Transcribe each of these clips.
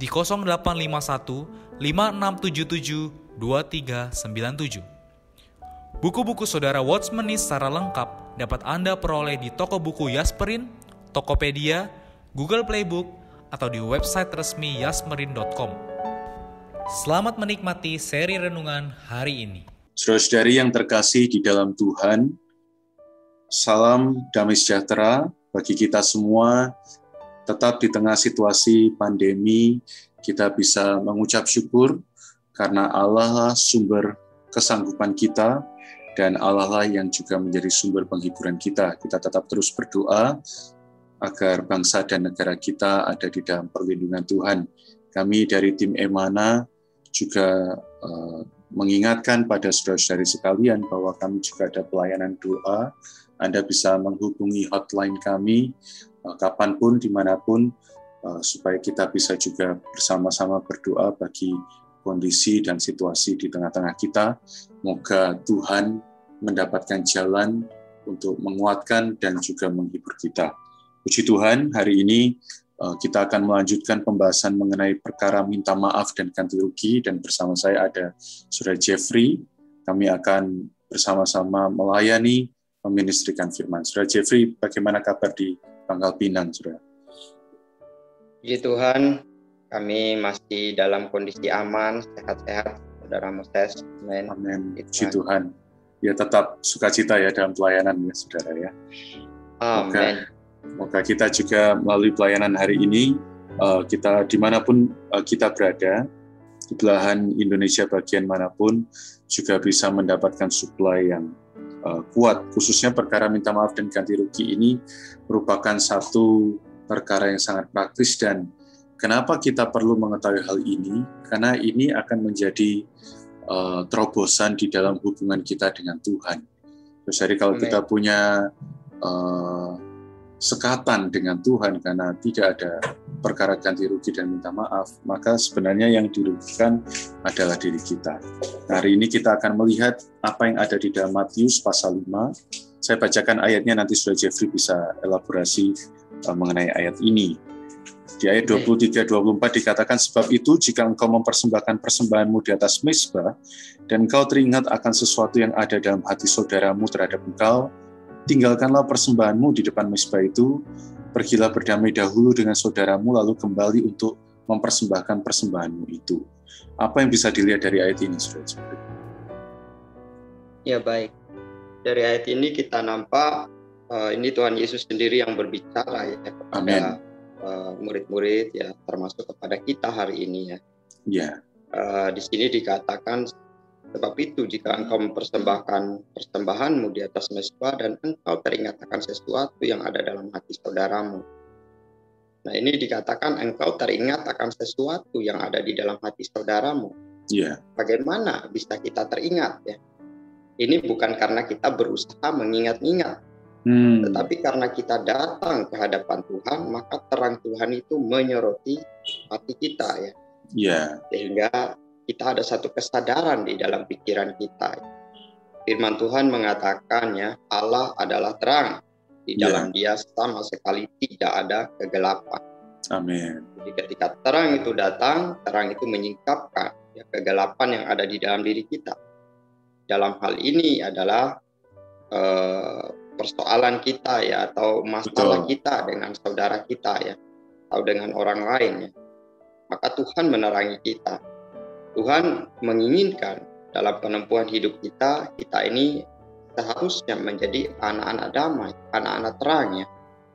di 0851 5677 2397. Buku-buku saudara Watchmeni secara lengkap dapat Anda peroleh di toko buku Yasmerin, Tokopedia, Google Playbook, atau di website resmi yasmerin.com. Selamat menikmati seri renungan hari ini. Saudara-saudari yang terkasih di dalam Tuhan, salam damai sejahtera bagi kita semua tetap di tengah situasi pandemi kita bisa mengucap syukur karena Allah lah sumber kesanggupan kita dan Allah lah yang juga menjadi sumber penghiburan kita. Kita tetap terus berdoa agar bangsa dan negara kita ada di dalam perlindungan Tuhan. Kami dari tim Emana juga uh, mengingatkan pada saudara-saudari sekalian bahwa kami juga ada pelayanan doa anda bisa menghubungi hotline kami kapan pun, di mana pun, uh, supaya kita bisa juga bersama-sama berdoa bagi kondisi dan situasi di tengah-tengah kita. Moga Tuhan mendapatkan jalan untuk menguatkan dan juga menghibur kita. Puji Tuhan, hari ini uh, kita akan melanjutkan pembahasan mengenai perkara minta maaf dan ganti rugi dan bersama saya ada Saudara Jeffrey. Kami akan bersama-sama melayani meministrikan firman. Saudara Jeffrey, bagaimana kabar di Pangkal Pinang, saudara? Puji Tuhan, kami masih dalam kondisi aman, sehat-sehat, saudara Moses. Amin. Amin. Puji Tuhan. Ya tetap sukacita ya dalam pelayanan ya, saudara ya. Amin. Moga, kita juga melalui pelayanan hari ini, uh, kita di mana pun uh, kita berada, di belahan Indonesia bagian mana pun, juga bisa mendapatkan suplai yang uh, kuat, khususnya perkara minta maaf dan ganti rugi ini merupakan satu perkara yang sangat praktis dan kenapa kita perlu mengetahui hal ini? Karena ini akan menjadi uh, terobosan di dalam hubungan kita dengan Tuhan. Terus jadi kalau kita punya uh, sekatan dengan Tuhan karena tidak ada perkara ganti rugi dan minta maaf, maka sebenarnya yang dirugikan adalah diri kita. Nah, hari ini kita akan melihat apa yang ada di dalam Matius pasal 5. Saya bacakan ayatnya nanti sudah Jeffrey bisa elaborasi uh, mengenai ayat ini. Di ayat 23-24 dikatakan, Sebab itu jika engkau mempersembahkan persembahanmu di atas mesbah, dan engkau teringat akan sesuatu yang ada dalam hati saudaramu terhadap engkau, tinggalkanlah persembahanmu di depan mesbah itu, pergilah berdamai dahulu dengan saudaramu, lalu kembali untuk mempersembahkan persembahanmu itu. Apa yang bisa dilihat dari ayat ini, saudara? Ya baik, dari ayat ini kita nampak uh, ini Tuhan Yesus sendiri yang berbicara ya kepada uh, murid-murid ya, termasuk kepada kita hari ini ya. Ya. Uh, di sini dikatakan Sebab itu jika engkau mempersembahkan persembahanmu di atas mesbah dan engkau teringat akan sesuatu yang ada dalam hati saudaramu. Nah ini dikatakan engkau teringat akan sesuatu yang ada di dalam hati saudaramu. Yeah. Bagaimana bisa kita teringat ya? Ini bukan karena kita berusaha mengingat-ingat, hmm. tetapi karena kita datang ke hadapan Tuhan, maka terang Tuhan itu menyoroti hati kita ya. Yeah. Sehingga kita ada satu kesadaran di dalam pikiran kita. Firman Tuhan mengatakan ya, Allah adalah terang. Di ya. dalam yeah. dia sama sekali tidak ada kegelapan. Amin. Jadi ketika terang itu datang, terang itu menyingkapkan ya, kegelapan yang ada di dalam diri kita. Dalam hal ini adalah eh, persoalan kita ya atau masalah Betul. kita dengan saudara kita ya atau dengan orang lain ya. Maka Tuhan menerangi kita Tuhan menginginkan dalam penempuhan hidup kita, kita ini seharusnya menjadi anak-anak damai, anak-anak terang ya,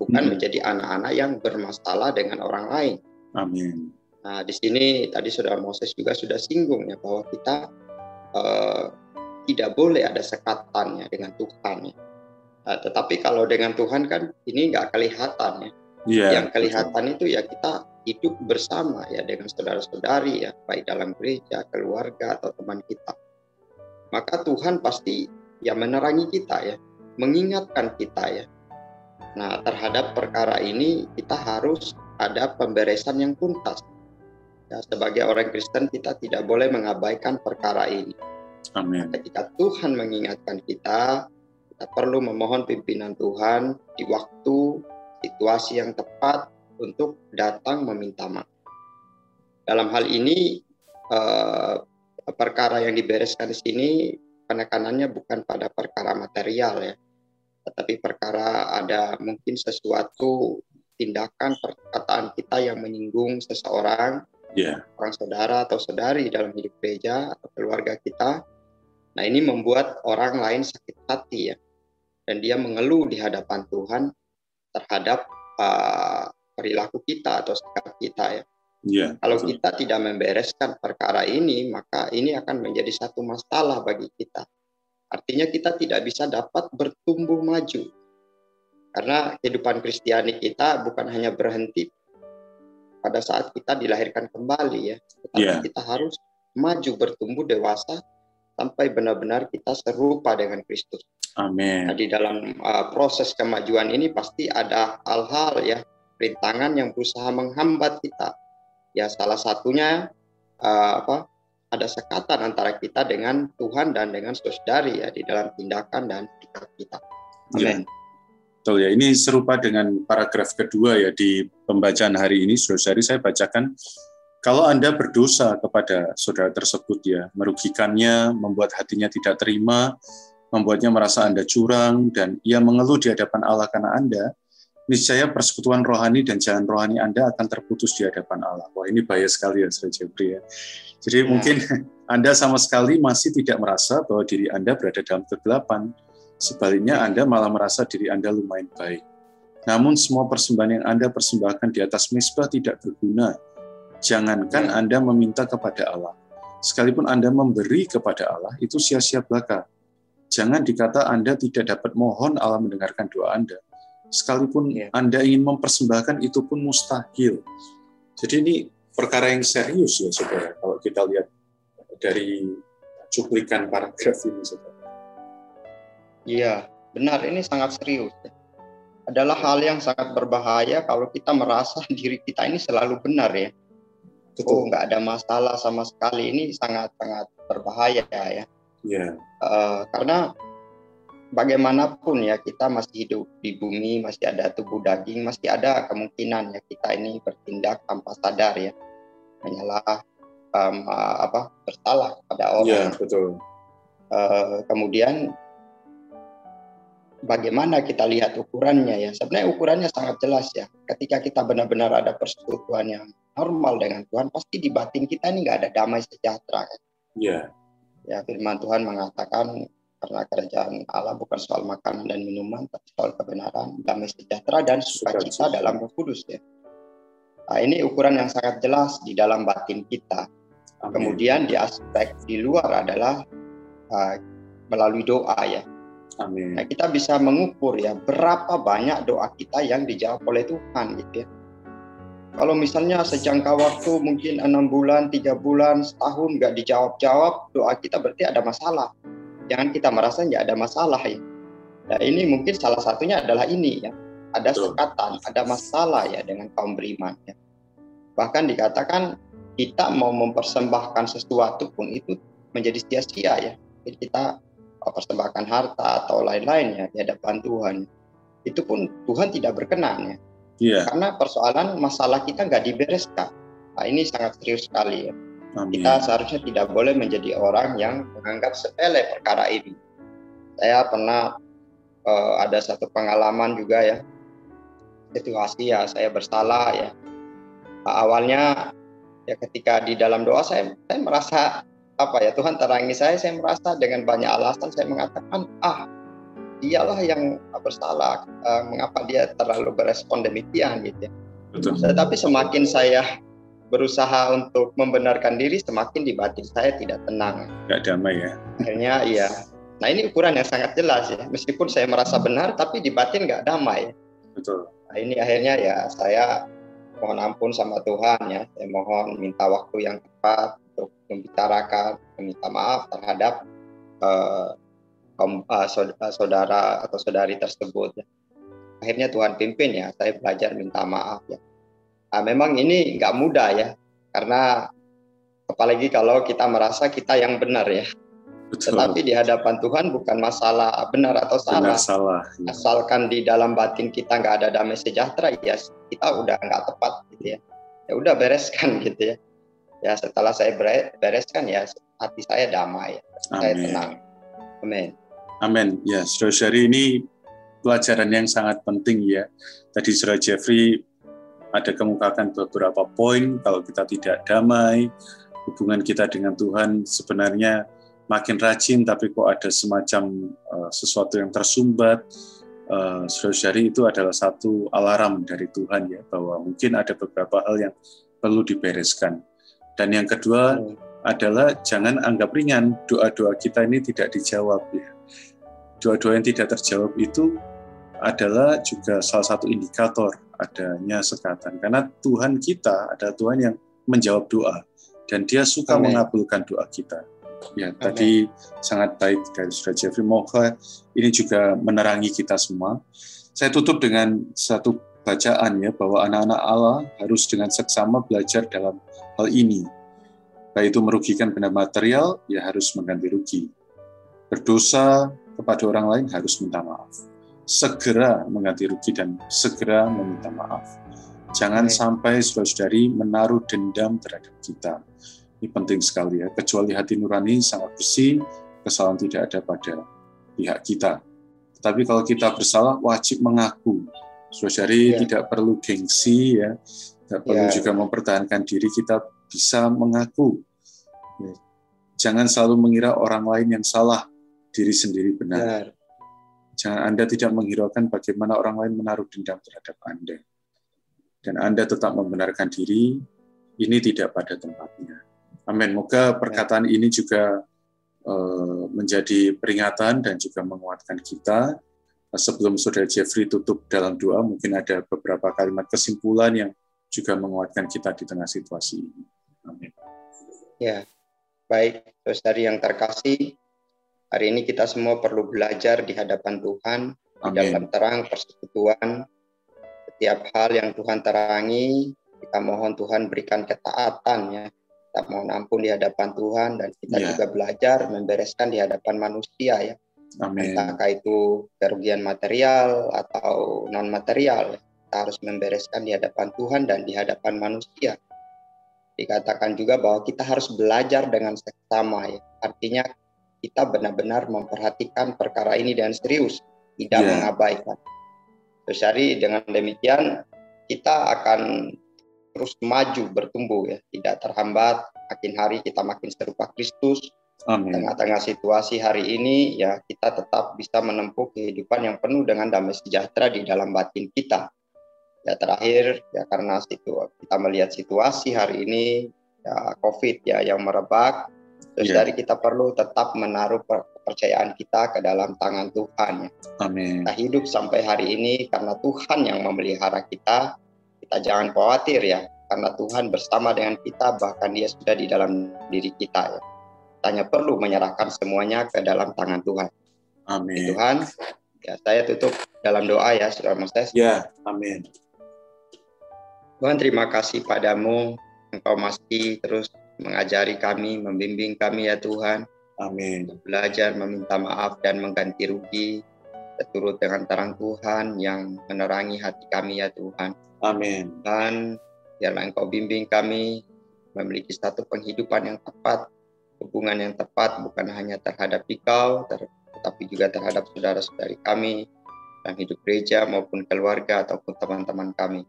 bukan hmm. menjadi anak-anak yang bermasalah dengan orang lain. Amin. Nah, di sini tadi saudara Moses juga sudah singgung ya bahwa kita uh, tidak boleh ada sekatannya dengan Tuhan ya. Nah, tetapi kalau dengan Tuhan kan ini nggak kelihatan ya. Yeah, yang kelihatan betul. itu ya kita hidup bersama ya dengan saudara-saudari ya baik dalam gereja, keluarga atau teman kita. Maka Tuhan pasti ya menerangi kita ya, mengingatkan kita ya. Nah, terhadap perkara ini kita harus ada pemberesan yang tuntas. Ya, sebagai orang Kristen kita tidak boleh mengabaikan perkara ini. Amin. Ketika Tuhan mengingatkan kita, kita perlu memohon pimpinan Tuhan di waktu situasi yang tepat untuk datang meminta maaf. Dalam hal ini eh, perkara yang dibereskan di sini penekanannya bukan pada perkara material ya, tetapi perkara ada mungkin sesuatu tindakan perkataan kita yang menyinggung seseorang, yeah. orang saudara atau saudari dalam hidup gereja atau keluarga kita. Nah ini membuat orang lain sakit hati ya, dan dia mengeluh di hadapan Tuhan terhadap uh, perilaku kita atau sikap kita ya. Yeah, Kalau betul. kita tidak membereskan perkara ini, maka ini akan menjadi satu masalah bagi kita. Artinya kita tidak bisa dapat bertumbuh maju. Karena kehidupan Kristiani kita bukan hanya berhenti pada saat kita dilahirkan kembali ya, tetapi yeah. kita harus maju bertumbuh dewasa sampai benar-benar kita serupa dengan Kristus. Amin. Nah, di dalam uh, proses kemajuan ini pasti ada hal-hal ya, rintangan yang berusaha menghambat kita. Ya salah satunya uh, apa? Ada sekatan antara kita dengan Tuhan dan dengan saudari ya di dalam tindakan dan sikap kita. Amin. Ya. Betul ya, ini serupa dengan paragraf kedua ya di pembacaan hari ini, saudari saya bacakan kalau Anda berdosa kepada saudara tersebut ya, merugikannya, membuat hatinya tidak terima, membuatnya merasa Anda curang, dan ia mengeluh di hadapan Allah karena Anda, niscaya persekutuan rohani dan jalan rohani Anda akan terputus di hadapan Allah. Wah ini bahaya sekali ya, Saudara Jeffrey ya. Jadi ya. mungkin Anda sama sekali masih tidak merasa bahwa diri Anda berada dalam kegelapan. Sebaliknya Anda malah merasa diri Anda lumayan baik. Namun semua persembahan yang Anda persembahkan di atas misbah tidak berguna Jangankan ya. Anda meminta kepada Allah, sekalipun Anda memberi kepada Allah, itu sia-sia belaka. Jangan dikata Anda tidak dapat mohon Allah mendengarkan doa Anda. Sekalipun ya. Anda ingin mempersembahkan, itu pun mustahil. Jadi ini perkara yang serius ya, saudara, kalau kita lihat dari cuplikan paragraf ini, saudara. Iya, benar. Ini sangat serius. Adalah hal yang sangat berbahaya kalau kita merasa diri kita ini selalu benar ya Betul. oh nggak ada masalah sama sekali ini sangat sangat berbahaya ya yeah. uh, karena bagaimanapun ya kita masih hidup di bumi masih ada tubuh daging masih ada kemungkinan ya kita ini bertindak tanpa sadar ya. Hanyalah um, apa bersalah pada orang. Yeah, betul. Uh, kemudian bagaimana kita lihat ukurannya ya? Sebenarnya ukurannya sangat jelas ya. Ketika kita benar-benar ada persekutuan yang normal dengan Tuhan, pasti di batin kita ini nggak ada damai sejahtera. Iya. Ya firman Tuhan mengatakan karena kerajaan Allah bukan soal makanan dan minuman, tapi soal kebenaran, damai sejahtera dan sukacita dalam Roh Kudus ya. Nah, ini ukuran yang sangat jelas di dalam batin kita. Amin. Kemudian di aspek di luar adalah uh, melalui doa ya. Amin. Nah, kita bisa mengukur ya berapa banyak doa kita yang dijawab oleh Tuhan gitu ya. Kalau misalnya sejangka waktu mungkin enam bulan, tiga bulan, setahun nggak dijawab-jawab, doa kita berarti ada masalah. Jangan kita merasa nggak ada masalah ya. Nah ini mungkin salah satunya adalah ini ya. Ada sekatan, ada masalah ya dengan kaum beriman ya. Bahkan dikatakan kita mau mempersembahkan sesuatu pun itu menjadi sia-sia ya. Jadi kita persembahkan harta atau lain-lain ya di hadapan Tuhan. Itu pun Tuhan tidak berkenan ya Yeah. Karena persoalan masalah kita nggak dibereskan. Nah, ini sangat serius sekali ya. Amin. Kita seharusnya tidak boleh menjadi orang yang menganggap sepele perkara ini. Saya pernah uh, ada satu pengalaman juga ya, situasi ya saya bersalah ya. Nah, awalnya ya ketika di dalam doa saya saya merasa apa ya Tuhan terangi saya saya merasa dengan banyak alasan saya mengatakan ah dialah yang bersalah uh, mengapa dia terlalu berespon demikian gitu ya. Betul. Tetapi semakin saya berusaha untuk membenarkan diri semakin di batin saya tidak tenang. Gak damai ya. Akhirnya iya. Nah ini ukuran yang sangat jelas ya. Meskipun saya merasa benar tapi di batin nggak damai. Betul. Nah ini akhirnya ya saya mohon ampun sama Tuhan ya. Saya mohon minta waktu yang tepat untuk membicarakan, meminta maaf terhadap uh, saudara atau saudari tersebut. Ya. Akhirnya Tuhan pimpin ya. Saya belajar minta maaf ya Nah, memang ini nggak mudah ya, karena apalagi kalau kita merasa kita yang benar ya. Betul. Tetapi di hadapan Tuhan bukan masalah benar atau salah. Benar, salah. Ya. Asalkan di dalam batin kita nggak ada damai sejahtera, ya kita udah nggak tepat gitu ya. Ya udah bereskan gitu ya. Ya setelah saya bereskan ya hati saya damai, Amin. saya tenang. Amin. Amin. Ya, saudara-saudari ini pelajaran yang sangat penting ya. Tadi saudara Jeffrey ada kemukakan beberapa poin kalau kita tidak damai, hubungan kita dengan Tuhan sebenarnya makin rajin tapi kok ada semacam uh, sesuatu yang tersumbat. Uh, saudari itu adalah satu alarm dari Tuhan ya bahwa mungkin ada beberapa hal yang perlu dibereskan. Dan yang kedua hmm. adalah jangan anggap ringan doa-doa kita ini tidak dijawab ya. Doa-doa yang tidak terjawab itu adalah juga salah satu indikator adanya sekatan. Karena Tuhan kita adalah Tuhan yang menjawab doa dan Dia suka Amen. mengabulkan doa kita. Ya, Amen. tadi sangat baik dari Saudara Jeffrey. Moga ini juga menerangi kita semua. Saya tutup dengan satu bacaan ya bahwa anak-anak Allah harus dengan seksama belajar dalam hal ini. Baik itu merugikan benda material, ya harus mengganti rugi. Berdosa kepada orang lain harus minta maaf segera mengganti rugi dan segera meminta maaf. Jangan sampai saudara-saudari menaruh dendam terhadap kita. Ini penting sekali ya. Kecuali hati nurani sangat bersih, kesalahan tidak ada pada pihak kita. Tapi kalau kita bersalah, wajib mengaku. Saudari ya. tidak perlu gengsi ya, tidak perlu ya. juga mempertahankan diri. Kita bisa mengaku. Ya. Jangan selalu mengira orang lain yang salah, diri sendiri benar. benar. Jangan Anda tidak menghiraukan bagaimana orang lain menaruh dendam terhadap Anda. Dan Anda tetap membenarkan diri, ini tidak pada tempatnya. Amin. Moga perkataan ini juga uh, menjadi peringatan dan juga menguatkan kita. Sebelum Saudara Jeffrey tutup dalam doa, mungkin ada beberapa kalimat kesimpulan yang juga menguatkan kita di tengah situasi ini. Amin. Ya, baik, saudari yang terkasih, Hari ini kita semua perlu belajar di hadapan Tuhan, Amin. di dalam terang persekutuan. Setiap hal yang Tuhan terangi, kita mohon Tuhan berikan ketaatan ya. Kita mohon ampun di hadapan Tuhan dan kita yeah. juga belajar membereskan di hadapan manusia ya. Amin. Entahkah itu kerugian material atau non material, kita harus membereskan di hadapan Tuhan dan di hadapan manusia. Dikatakan juga bahwa kita harus belajar dengan seksama ya. Artinya kita benar-benar memperhatikan perkara ini dengan serius, tidak yeah. mengabaikan. Hari dengan demikian kita akan terus maju bertumbuh ya, tidak terhambat. Makin hari kita makin serupa Kristus. Tengah-tengah situasi hari ini ya kita tetap bisa menempuh kehidupan yang penuh dengan damai sejahtera di dalam batin kita. Ya terakhir ya karena situ kita melihat situasi hari ini ya COVID ya yang merebak Terus yeah. dari kita perlu tetap menaruh kepercayaan kita ke dalam tangan Tuhan ya. Amin. Kita hidup sampai hari ini karena Tuhan yang memelihara kita. Kita jangan khawatir ya, karena Tuhan bersama dengan kita bahkan Dia sudah di dalam diri kita ya. Kita hanya perlu menyerahkan semuanya ke dalam tangan Tuhan. Amin. Tuhan, ya saya tutup dalam doa ya, Saudara Moses. Ya, amin. Tuhan terima kasih padamu, Engkau masih terus mengajari kami, membimbing kami ya Tuhan. Amin. Belajar meminta maaf dan mengganti rugi seturut dengan terang Tuhan yang menerangi hati kami ya Tuhan. Amin. Dan biarlah Engkau bimbing kami memiliki satu penghidupan yang tepat, hubungan yang tepat bukan hanya terhadap Engkau, tetapi juga terhadap saudara-saudari kami dalam hidup gereja maupun keluarga ataupun teman-teman kami.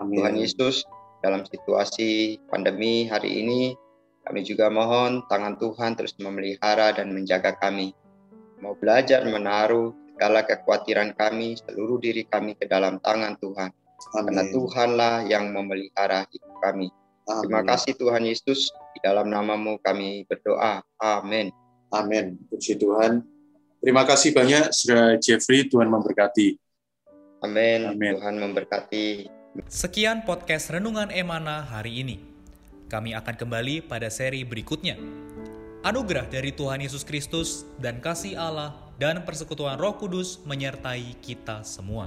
Amin. Tuhan Yesus, dalam situasi pandemi hari ini, kami juga mohon tangan Tuhan terus memelihara dan menjaga kami. Mau belajar menaruh segala kekhawatiran kami, seluruh diri kami ke dalam tangan Tuhan. Amin. Karena Tuhanlah yang memelihara hidup kami. Amin. Terima kasih Tuhan Yesus, di dalam namamu kami berdoa. Amin. Amin. Puji Tuhan. Terima kasih banyak, Saudara Jeffrey. Tuhan memberkati. Amin. Amin. Tuhan memberkati. Sekian podcast Renungan Emana hari ini. Kami akan kembali pada seri berikutnya. Anugerah dari Tuhan Yesus Kristus dan kasih Allah dan persekutuan Roh Kudus menyertai kita semua.